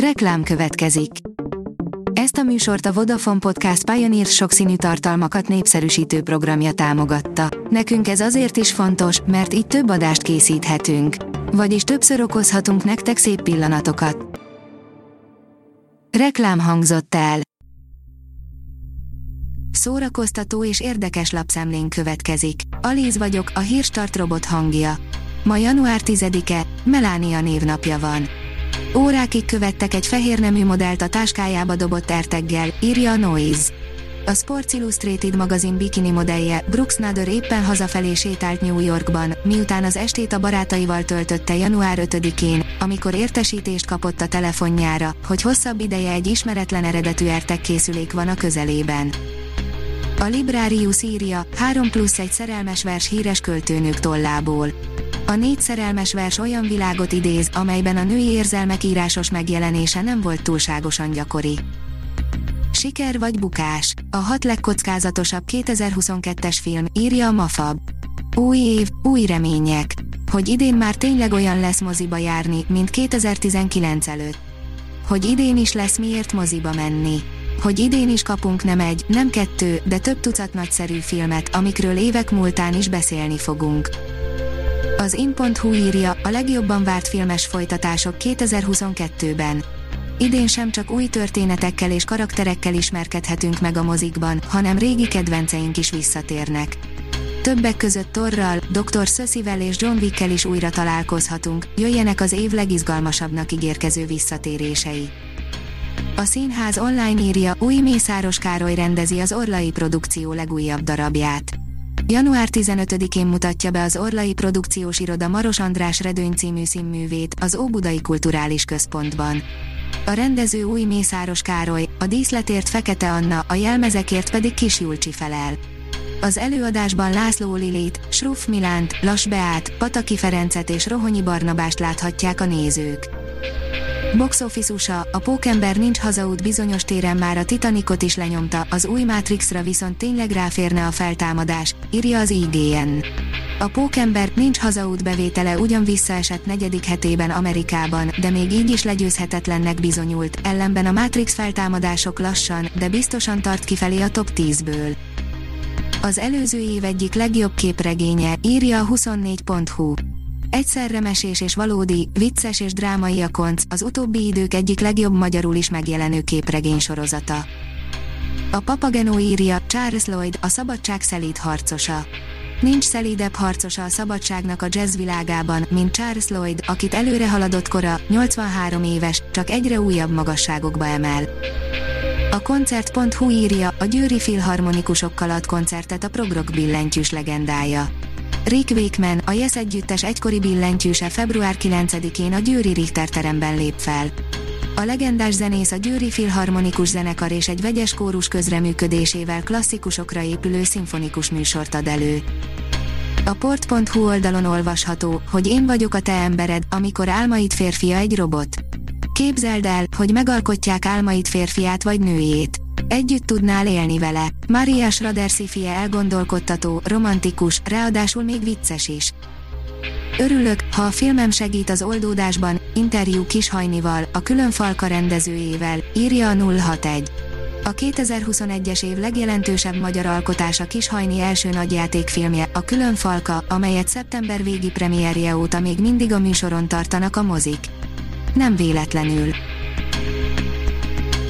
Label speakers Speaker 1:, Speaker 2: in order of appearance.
Speaker 1: Reklám következik. Ezt a műsort a Vodafone Podcast Pioneer sokszínű tartalmakat népszerűsítő programja támogatta. Nekünk ez azért is fontos, mert így több adást készíthetünk. Vagyis többször okozhatunk nektek szép pillanatokat. Reklám hangzott el. Szórakoztató és érdekes lapszemlén következik. Alíz vagyok, a hírstart robot hangja. Ma január 10-e, Melánia névnapja van. Órákig követtek egy fehér nemű modellt a táskájába dobott erteggel, írja a Noise. A Sports Illustrated magazin bikini modellje, Brooks Nader éppen hazafelé sétált New Yorkban, miután az estét a barátaival töltötte január 5-én, amikor értesítést kapott a telefonjára, hogy hosszabb ideje egy ismeretlen eredetű ertegkészülék van a közelében. A Librarius írja, 3 plusz egy szerelmes vers híres költőnők tollából. A négy szerelmes vers olyan világot idéz, amelyben a női érzelmek írásos megjelenése nem volt túlságosan gyakori. Siker vagy bukás? A hat legkockázatosabb 2022-es film, írja a Mafab. Új év, új remények. Hogy idén már tényleg olyan lesz moziba járni, mint 2019 előtt. Hogy idén is lesz miért moziba menni. Hogy idén is kapunk nem egy, nem kettő, de több tucat nagyszerű filmet, amikről évek múltán is beszélni fogunk. Az in.hu írja, a legjobban várt filmes folytatások 2022-ben. Idén sem csak új történetekkel és karakterekkel ismerkedhetünk meg a mozikban, hanem régi kedvenceink is visszatérnek. Többek között Torral, Dr. Szöszivel és John Wickkel is újra találkozhatunk, jöjjenek az év legizgalmasabbnak ígérkező visszatérései. A színház online írja, új Mészáros Károly rendezi az Orlai produkció legújabb darabját. Január 15-én mutatja be az Orlai Produkciós Iroda Maros András Redőny című színművét az Óbudai Kulturális Központban. A rendező új Mészáros Károly, a díszletért Fekete Anna, a jelmezekért pedig Kis Julcsi felel. Az előadásban László Lilit, Sruff Milánt, Las Beát, Pataki Ferencet és Rohonyi Barnabást láthatják a nézők. Box Office USA, a Pókember nincs hazaút bizonyos téren már a Titanicot is lenyomta, az új Matrixra viszont tényleg ráférne a feltámadás, írja az IGN. A Pókember nincs hazaút bevétele ugyan visszaesett negyedik hetében Amerikában, de még így is legyőzhetetlennek bizonyult, ellenben a Matrix feltámadások lassan, de biztosan tart kifelé a top 10-ből. Az előző év egyik legjobb képregénye, írja a 24.hu. Egyszerre mesés és valódi, vicces és drámai a konc, az utóbbi idők egyik legjobb magyarul is megjelenő képregény sorozata. A Papageno írja, Charles Lloyd, a szabadság szelíd harcosa. Nincs szelídebb harcosa a szabadságnak a jazz világában, mint Charles Lloyd, akit előre haladott kora, 83 éves, csak egyre újabb magasságokba emel. A koncert.hu írja, a győri filharmonikusokkal ad koncertet a progrok billentyűs legendája. Rick Wakeman, a Yes együttes egykori billentyűse február 9-én a Győri Richter teremben lép fel. A legendás zenész a Győri Filharmonikus Zenekar és egy vegyes kórus közreműködésével klasszikusokra épülő szimfonikus műsort ad elő. A port.hu oldalon olvasható, hogy én vagyok a te embered, amikor álmaid férfia egy robot. Képzeld el, hogy megalkotják álmaid férfiát vagy nőjét. Együtt tudnál élni vele. Maria Schrader szifie elgondolkodtató, romantikus, ráadásul még vicces is. Örülök, ha a filmem segít az oldódásban, interjú Kishajnival, a külön falka rendezőjével, írja a 061. A 2021-es év legjelentősebb magyar alkotása Kishajni első nagyjátékfilmje, a Külön Falka, amelyet szeptember végi premierje óta még mindig a műsoron tartanak a mozik. Nem véletlenül.